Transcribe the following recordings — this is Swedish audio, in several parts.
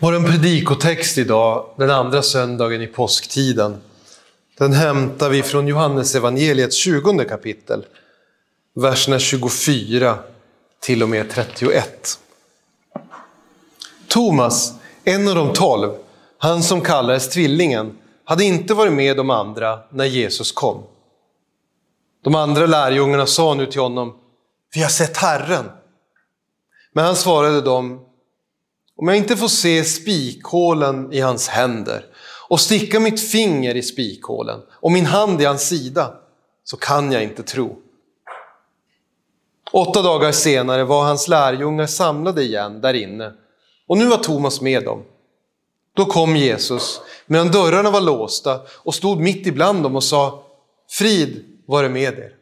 Vår predikotext idag, den andra söndagen i påsktiden, den hämtar vi från Johannes evangeliets 20 kapitel, verserna 24 till och med 31. Thomas, en av de tolv, han som kallades Tvillingen, hade inte varit med de andra när Jesus kom. De andra lärjungarna sa nu till honom, vi har sett Herren. Men han svarade dem, om jag inte får se spikhålen i hans händer och sticka mitt finger i spikhålen och min hand i hans sida, så kan jag inte tro. Åtta dagar senare var hans lärjungar samlade igen där inne och nu var Thomas med dem. Då kom Jesus medan dörrarna var låsta och stod mitt ibland dem och sa Frid vare med er.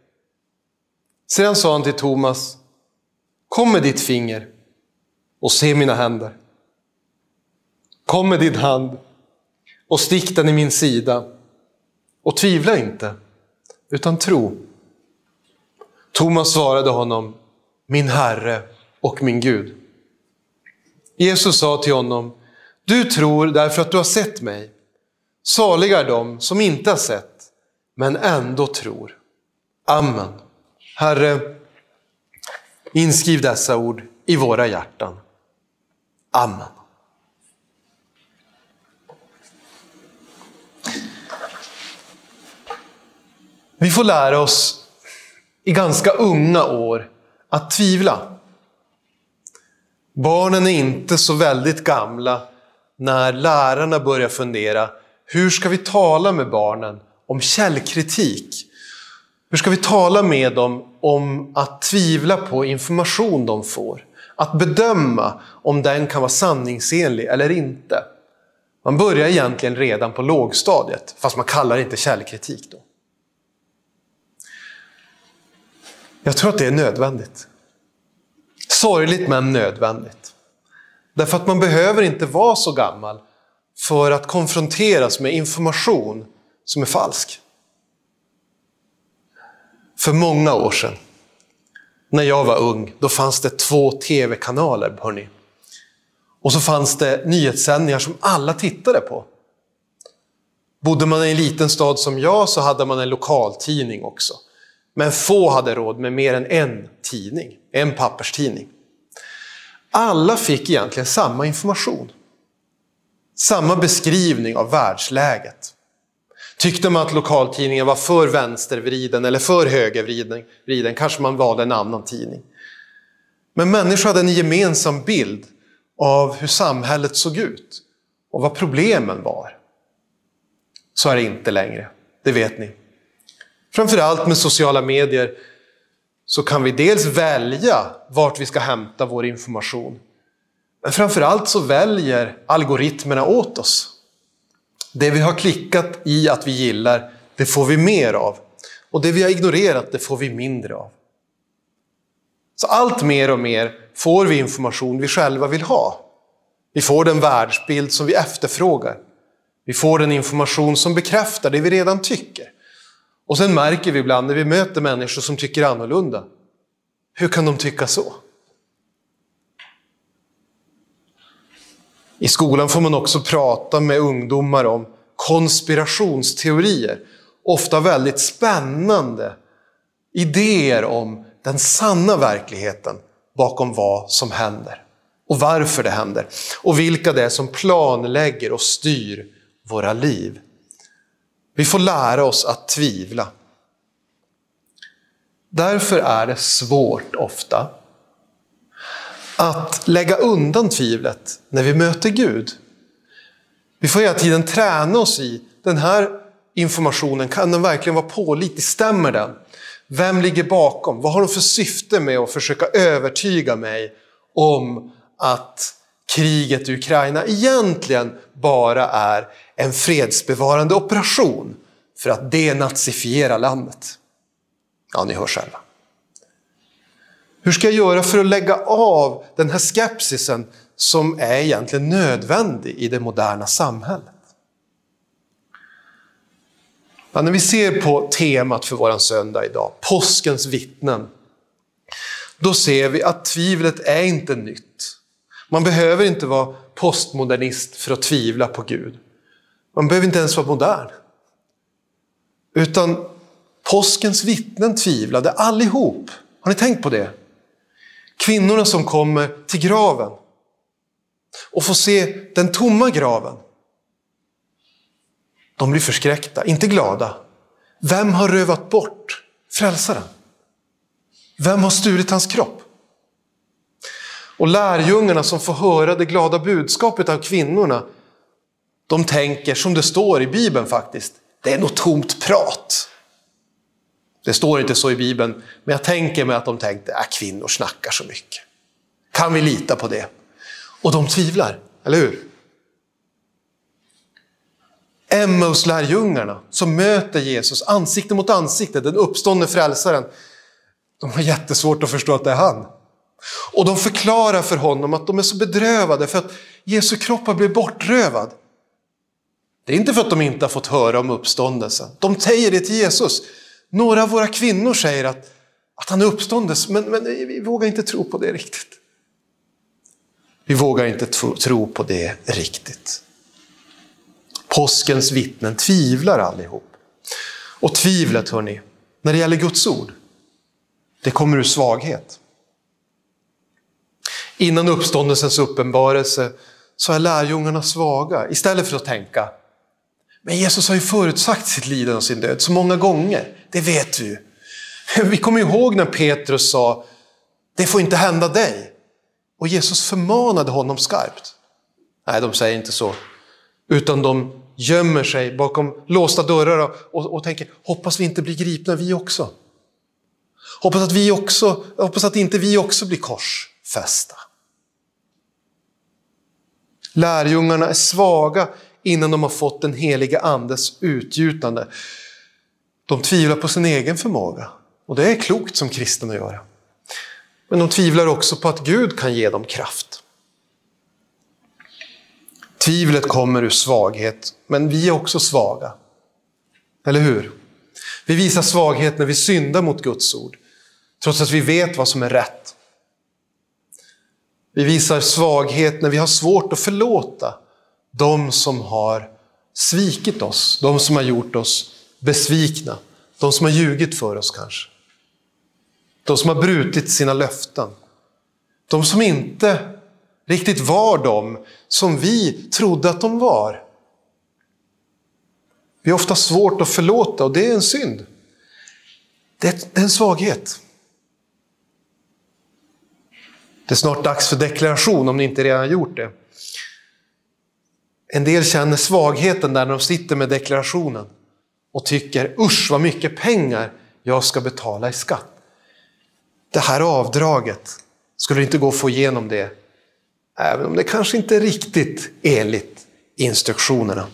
Sedan sa han till Thomas Kom med ditt finger och se mina händer. Kom med din hand och stick den i min sida. Och tvivla inte, utan tro. Thomas svarade honom, min Herre och min Gud. Jesus sa till honom, du tror därför att du har sett mig. Saliga är de som inte har sett, men ändå tror. Amen. Herre, inskriv dessa ord i våra hjärtan. Amen. Vi får lära oss i ganska unga år att tvivla. Barnen är inte så väldigt gamla när lärarna börjar fundera, hur ska vi tala med barnen om källkritik? Hur ska vi tala med dem om att tvivla på information de får? Att bedöma om den kan vara sanningsenlig eller inte. Man börjar egentligen redan på lågstadiet, fast man kallar det inte källkritik då. Jag tror att det är nödvändigt. Sorgligt men nödvändigt. Därför att man behöver inte vara så gammal för att konfronteras med information som är falsk. För många år sedan, när jag var ung, då fanns det två tv-kanaler. Hörrni. Och så fanns det nyhetssändningar som alla tittade på. Bodde man i en liten stad som jag så hade man en lokaltidning också. Men få hade råd med mer än en tidning, en papperstidning. Alla fick egentligen samma information. Samma beskrivning av världsläget. Tyckte man att lokaltidningen var för vänstervriden eller för högervriden kanske man valde en annan tidning. Men människor hade en gemensam bild av hur samhället såg ut och vad problemen var. Så är det inte längre, det vet ni. Framförallt med sociala medier så kan vi dels välja vart vi ska hämta vår information. Men framförallt så väljer algoritmerna åt oss. Det vi har klickat i att vi gillar, det får vi mer av. Och det vi har ignorerat, det får vi mindre av. Så allt mer och mer får vi information vi själva vill ha. Vi får den världsbild som vi efterfrågar. Vi får den information som bekräftar det vi redan tycker. Och sen märker vi ibland när vi möter människor som tycker annorlunda. Hur kan de tycka så? I skolan får man också prata med ungdomar om konspirationsteorier. Ofta väldigt spännande idéer om den sanna verkligheten bakom vad som händer. Och varför det händer. Och vilka det är som planlägger och styr våra liv. Vi får lära oss att tvivla. Därför är det svårt ofta att lägga undan tvivlet när vi möter Gud. Vi får hela tiden träna oss i den här informationen, kan den verkligen vara pålitlig? Stämmer den? Vem ligger bakom? Vad har de för syfte med att försöka övertyga mig om att kriget i Ukraina egentligen bara är en fredsbevarande operation för att denazifiera landet. Ja, ni hör själva. Hur ska jag göra för att lägga av den här skepsisen som är egentligen nödvändig i det moderna samhället? Ja, när vi ser på temat för våran söndag idag, påskens vittnen, då ser vi att tvivlet är inte nytt. Man behöver inte vara postmodernist för att tvivla på Gud. Man behöver inte ens vara modern. Utan påskens vittnen tvivlade allihop. Har ni tänkt på det? Kvinnorna som kommer till graven och får se den tomma graven. De blir förskräckta, inte glada. Vem har rövat bort frälsaren? Vem har stulit hans kropp? Och lärjungarna som får höra det glada budskapet av kvinnorna, de tänker som det står i Bibeln faktiskt, det är nog tomt prat. Det står inte så i Bibeln, men jag tänker mig att de tänkte att äh, kvinnor snackar så mycket. Kan vi lita på det? Och de tvivlar, eller hur? Emmaus-lärjungarna som möter Jesus ansikte mot ansikte, den uppståndne frälsaren, de har jättesvårt att förstå att det är han. Och de förklarar för honom att de är så bedrövade för att Jesu kropp har blivit bortrövad. Det är inte för att de inte har fått höra om uppståndelsen. De säger det till Jesus. Några av våra kvinnor säger att, att han är uppståndes, men, men vi vågar inte tro på det riktigt. Vi vågar inte tro på det riktigt. Påskens vittnen tvivlar allihop. Och tvivlet, hörni, när det gäller Guds ord, det kommer ur svaghet. Innan uppståndelsens uppenbarelse så är lärjungarna svaga. Istället för att tänka, men Jesus har ju förutsagt sitt lidande och sin död så många gånger. Det vet vi ju. Vi kommer ihåg när Petrus sa, det får inte hända dig. Och Jesus förmanade honom skarpt. Nej, de säger inte så. Utan de gömmer sig bakom låsta dörrar och, och tänker, hoppas vi inte blir gripna vi också. Hoppas att, vi också, hoppas att inte vi också blir korsfästa. Lärjungarna är svaga innan de har fått den heliga andes utgjutande. De tvivlar på sin egen förmåga. Och det är klokt som kristen att göra. Men de tvivlar också på att Gud kan ge dem kraft. Tvivlet kommer ur svaghet, men vi är också svaga. Eller hur? Vi visar svaghet när vi syndar mot Guds ord, trots att vi vet vad som är rätt. Vi visar svaghet när vi har svårt att förlåta de som har svikit oss, de som har gjort oss besvikna, de som har ljugit för oss kanske. De som har brutit sina löften. De som inte riktigt var de som vi trodde att de var. Vi har ofta svårt att förlåta och det är en synd. Det är en svaghet. Det är snart dags för deklaration om ni inte redan gjort det. En del känner svagheten där när de sitter med deklarationen och tycker usch vad mycket pengar jag ska betala i skatt. Det här avdraget, skulle det inte gå att få igenom det? Även om det kanske inte är riktigt enligt instruktionerna.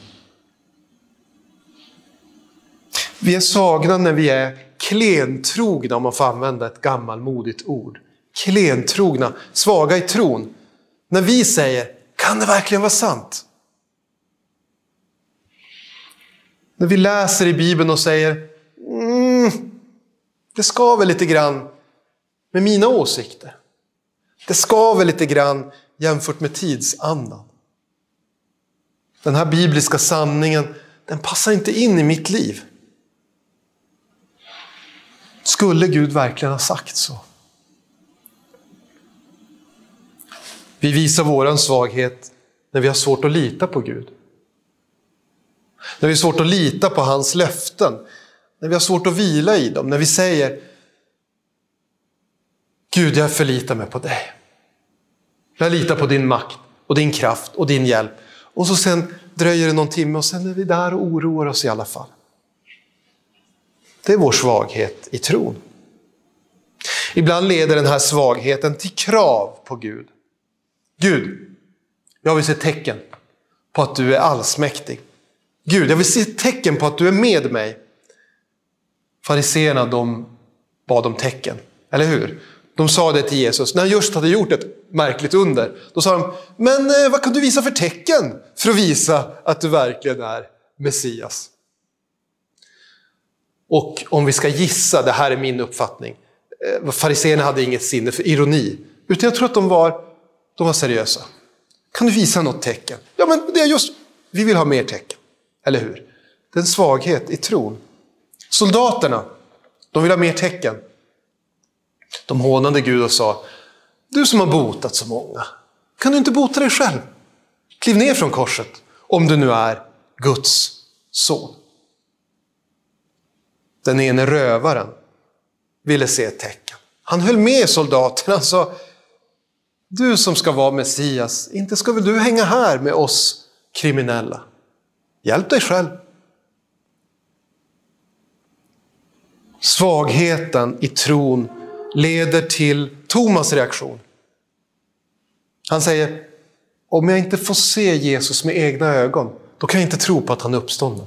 Vi är svagna när vi är klentrogna, om man får använda ett gammalmodigt ord. Klentrogna, svaga i tron. När vi säger, kan det verkligen vara sant? När vi läser i Bibeln och säger, mm, det skaver lite grann med mina åsikter. Det skaver lite grann jämfört med tidsandan. Den här bibliska sanningen, den passar inte in i mitt liv. Skulle Gud verkligen ha sagt så? Vi visar våran svaghet när vi har svårt att lita på Gud. När vi har svårt att lita på hans löften. När vi har svårt att vila i dem. När vi säger Gud, jag förlitar mig på dig. Jag litar på din makt och din kraft och din hjälp. Och så sen dröjer det någon timme och sen är vi där och oroar oss i alla fall. Det är vår svaghet i tron. Ibland leder den här svagheten till krav på Gud. Gud, jag vill se tecken på att du är allsmäktig. Gud, jag vill se tecken på att du är med mig. Fariseerna de bad om tecken, eller hur? De sa det till Jesus när han just hade gjort ett märkligt under. Då sa de, men eh, vad kan du visa för tecken för att visa att du verkligen är Messias? Och om vi ska gissa, det här är min uppfattning, eh, fariseerna fariséerna hade inget sinne för ironi. Utan jag tror att de var de var seriösa. Kan du visa något tecken? Ja, men det är just, vi vill ha mer tecken. Eller hur? Det är en svaghet i tron. Soldaterna, de vill ha mer tecken. De hånade Gud och sa, du som har botat så många, kan du inte bota dig själv? Kliv ner från korset, om du nu är Guds son. Den ene rövaren ville se ett tecken. Han höll med soldaterna och sa, du som ska vara Messias, inte ska väl du hänga här med oss kriminella? Hjälp dig själv. Svagheten i tron leder till Thomas reaktion. Han säger, om jag inte får se Jesus med egna ögon, då kan jag inte tro på att han är uppstånden.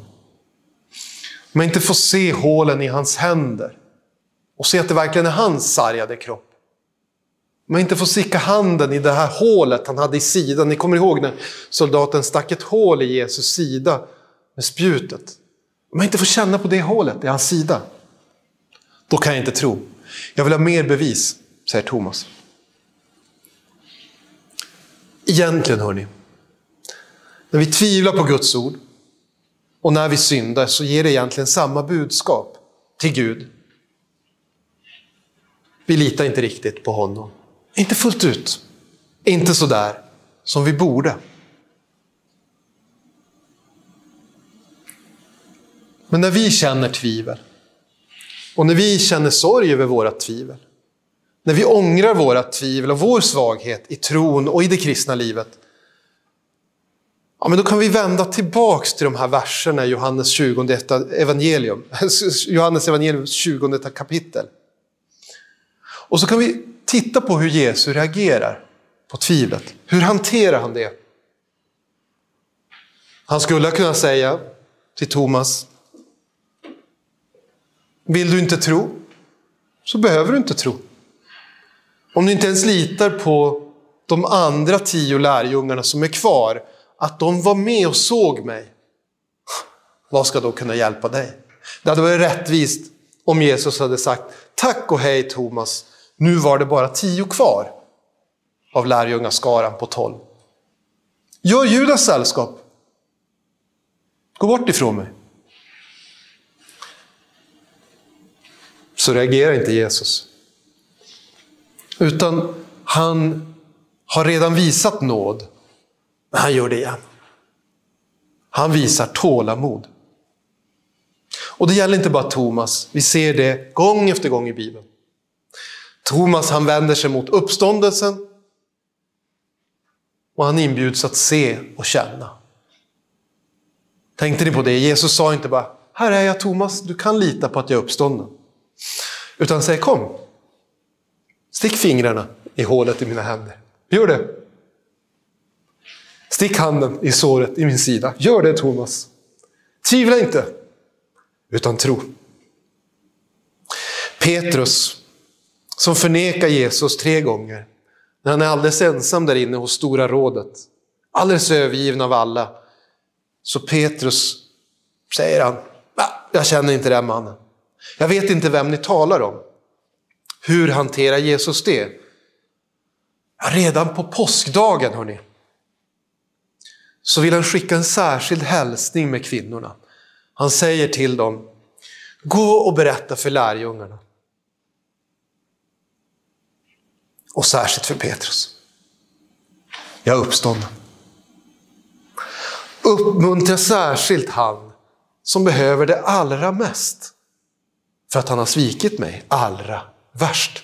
Om jag inte får se hålen i hans händer och se att det verkligen är hans sargade kropp. Om jag inte får sticka handen i det här hålet han hade i sidan. Ni kommer ihåg när soldaten stack ett hål i Jesus sida med spjutet. Om jag inte får känna på det hålet i hans sida, då kan jag inte tro. Jag vill ha mer bevis, säger Thomas. Egentligen, hörni, när vi tvivlar på Guds ord och när vi syndar så ger det egentligen samma budskap till Gud. Vi litar inte riktigt på honom. Inte fullt ut. Inte så där som vi borde. Men när vi känner tvivel och när vi känner sorg över våra tvivel, när vi ångrar våra tvivel och vår svaghet i tron och i det kristna livet, ja, men då kan vi vända tillbaks till de här verserna i Johannes 20 evangelium, Johannes evangelium 20 kapitel. Och så kan vi titta på hur Jesus reagerar på tvivlet. Hur hanterar han det? Han skulle kunna säga till Thomas, vill du inte tro, så behöver du inte tro. Om du inte ens litar på de andra tio lärjungarna som är kvar, att de var med och såg mig, vad ska då kunna hjälpa dig? Det hade varit rättvist om Jesus hade sagt, tack och hej Thomas, nu var det bara tio kvar av lärjungaskaran på tolv. Gör Judas sällskap. Gå bort ifrån mig. Så reagerar inte Jesus. Utan han har redan visat nåd, men han gör det igen. Han visar tålamod. Och det gäller inte bara Thomas, vi ser det gång efter gång i Bibeln. Thomas han vänder sig mot uppståndelsen och han inbjuds att se och känna. Tänkte ni på det? Jesus sa inte bara, här är jag Thomas, du kan lita på att jag är uppstånden. Utan säger kom, stick fingrarna i hålet i mina händer. Gör det. Stick handen i såret i min sida. Gör det Thomas. Tvivla inte, utan tro. Petrus som förnekar Jesus tre gånger. När han är alldeles ensam där inne hos Stora rådet. Alldeles övergiven av alla. Så Petrus säger han, jag känner inte den mannen. Jag vet inte vem ni talar om. Hur hanterar Jesus det? Ja, redan på påskdagen, hörni, så vill han skicka en särskild hälsning med kvinnorna. Han säger till dem, gå och berätta för lärjungarna Och särskilt för Petrus. Jag är uppstånden. Uppmuntra särskilt han som behöver det allra mest. För att han har svikit mig allra värst.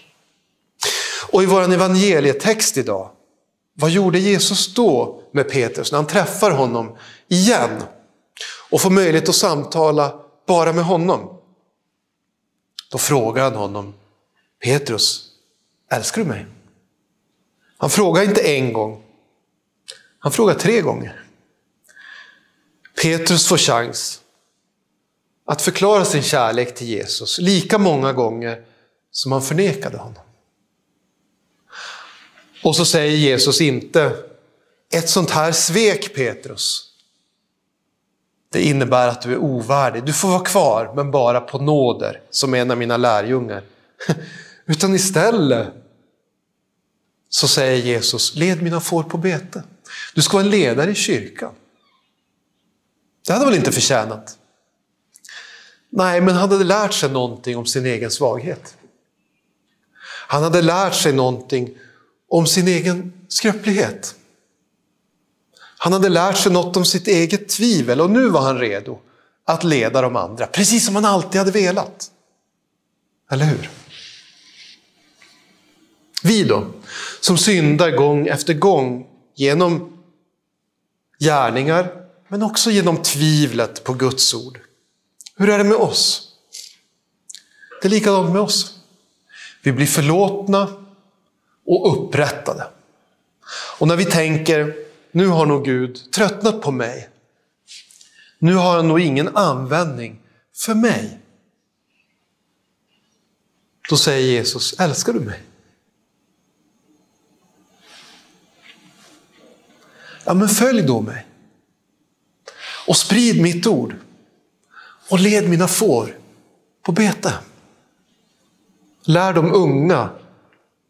Och i vår evangelietext idag, vad gjorde Jesus då med Petrus när han träffar honom igen och får möjlighet att samtala bara med honom? Då frågar han honom, Petrus, älskar du mig? Han frågar inte en gång. Han frågar tre gånger. Petrus får chans att förklara sin kärlek till Jesus lika många gånger som han förnekade honom. Och så säger Jesus inte, ett sånt här svek Petrus, det innebär att du är ovärdig. Du får vara kvar, men bara på nåder, som en av mina lärjungar. Utan istället så säger Jesus, led mina får på bete. Du ska vara en ledare i kyrkan. Det hade han väl inte förtjänat? Nej, men han hade lärt sig någonting om sin egen svaghet. Han hade lärt sig någonting om sin egen skröplighet. Han hade lärt sig något om sitt eget tvivel och nu var han redo att leda de andra, precis som han alltid hade velat. Eller hur? Vi då, som syndar gång efter gång genom gärningar, men också genom tvivlet på Guds ord. Hur är det med oss? Det är likadant med oss. Vi blir förlåtna och upprättade. Och när vi tänker, nu har nog Gud tröttnat på mig. Nu har han nog ingen användning för mig. Då säger Jesus, älskar du mig? Ja, men följ då mig. Och sprid mitt ord. Och led mina får på bete. Lär de unga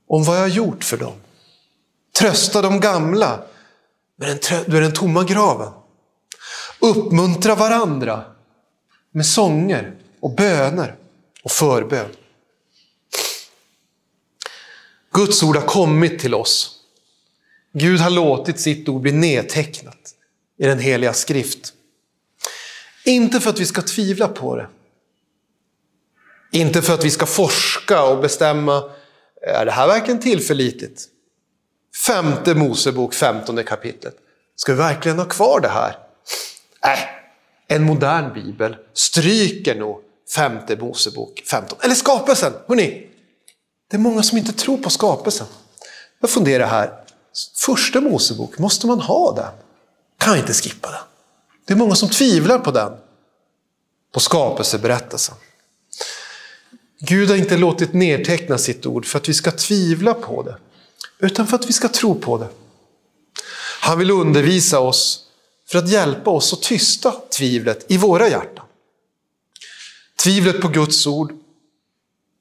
om vad jag har gjort för dem. Trösta de gamla med den, med den tomma graven. Uppmuntra varandra med sånger och böner och förbön. Guds ord har kommit till oss. Gud har låtit sitt ord bli nedtecknat i den heliga skrift. Inte för att vi ska tvivla på det. Inte för att vi ska forska och bestämma, är det här verkligen tillförlitligt? Femte Mosebok, femtonde kapitlet. Ska vi verkligen ha kvar det här? Nej, äh, en modern bibel stryker nog femte Mosebok 15. Eller skapelsen, hörni. Det är många som inte tror på skapelsen. Jag funderar här, första Mosebok, måste man ha den? Kan inte skippa den. Det är många som tvivlar på den. På skapelseberättelsen. Gud har inte låtit nedteckna sitt ord för att vi ska tvivla på det, utan för att vi ska tro på det. Han vill undervisa oss för att hjälpa oss att tysta tvivlet i våra hjärtan. Tvivlet på Guds ord,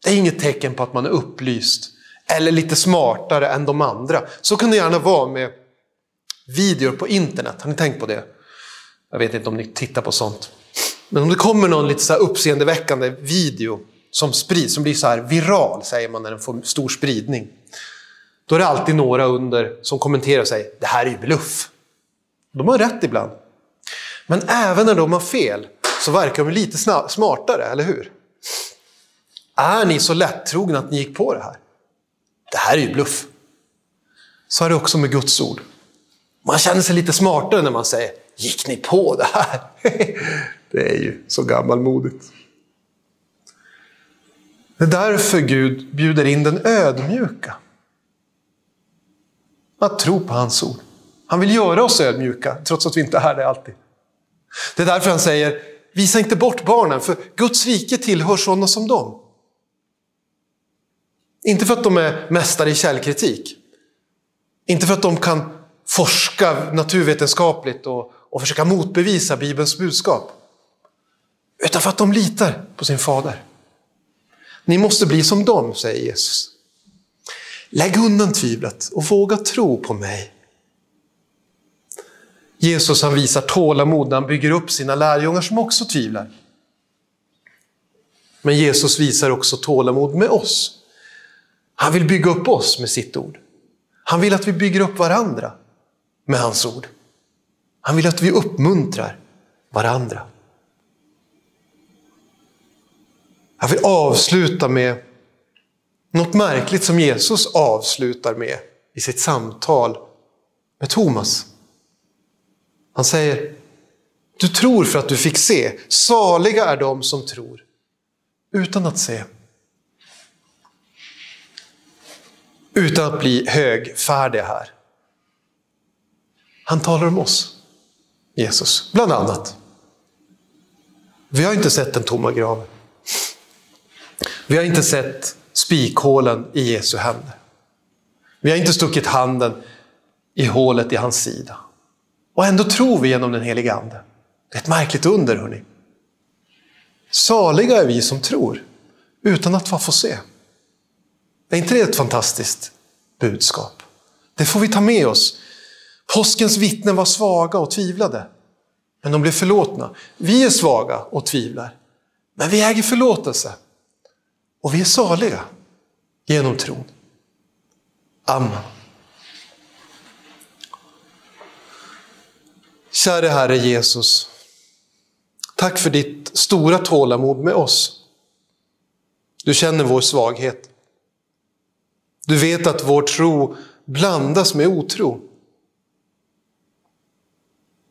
det är inget tecken på att man är upplyst eller lite smartare än de andra. Så kan det gärna vara med videor på internet. Har ni tänkt på det? Jag vet inte om ni tittar på sånt. Men om det kommer någon lite så här uppseendeväckande video som sprids, som blir så här viral, säger man när den får stor spridning. Då är det alltid några under som kommenterar och säger det här är ju bluff. De har rätt ibland. Men även när de har fel så verkar de lite smartare, eller hur? Är ni så lättrogna att ni gick på det här? Det här är ju bluff. Så är det också med Guds ord. Man känner sig lite smartare när man säger Gick ni på det här? det är ju så gammalmodigt. Det är därför Gud bjuder in den ödmjuka. Att tro på hans ord. Han vill göra oss ödmjuka, trots att vi inte är det alltid. Det är därför han säger, visa inte bort barnen, för Guds rike tillhör sådana som dem. Inte för att de är mästare i källkritik. Inte för att de kan forska naturvetenskapligt och, och försöka motbevisa Bibelns budskap. Utan för att de litar på sin fader. Ni måste bli som dem, säger Jesus. Lägg undan tvivlet och våga tro på mig. Jesus han visar tålamod när han bygger upp sina lärjungar som också tvivlar. Men Jesus visar också tålamod med oss. Han vill bygga upp oss med sitt ord. Han vill att vi bygger upp varandra med hans ord. Han vill att vi uppmuntrar varandra. Jag vill avsluta med något märkligt som Jesus avslutar med i sitt samtal med Thomas. Han säger, du tror för att du fick se. Saliga är de som tror utan att se. Utan att bli högfärdiga här. Han talar om oss, Jesus, bland annat. Vi har inte sett den tomma graven. Vi har inte sett spikhålen i Jesu händer. Vi har inte stuckit handen i hålet i hans sida. Och ändå tror vi genom den helige Ande. Det är ett märkligt under, hörni. Saliga är vi som tror, utan att få se. Är inte det ett fantastiskt budskap? Det får vi ta med oss. Påskens vittnen var svaga och tvivlade, men de blev förlåtna. Vi är svaga och tvivlar, men vi äger förlåtelse. Och vi är saliga genom tron. Amen. Käre Herre Jesus, tack för ditt stora tålamod med oss. Du känner vår svaghet. Du vet att vår tro blandas med otro.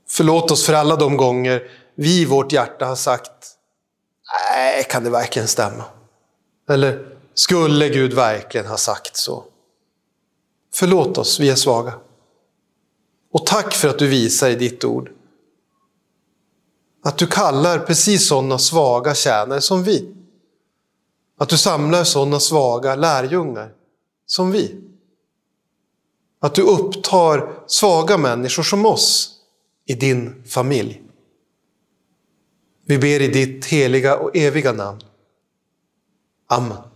Förlåt oss för alla de gånger vi i vårt hjärta har sagt, nej, kan det verkligen stämma? Eller, skulle Gud verkligen ha sagt så? Förlåt oss, vi är svaga. Och tack för att du visar i ditt ord att du kallar precis sådana svaga tjänare som vi. Att du samlar sådana svaga lärjungar som vi. Att du upptar svaga människor som oss i din familj. Vi ber i ditt heliga och eviga namn. Amen.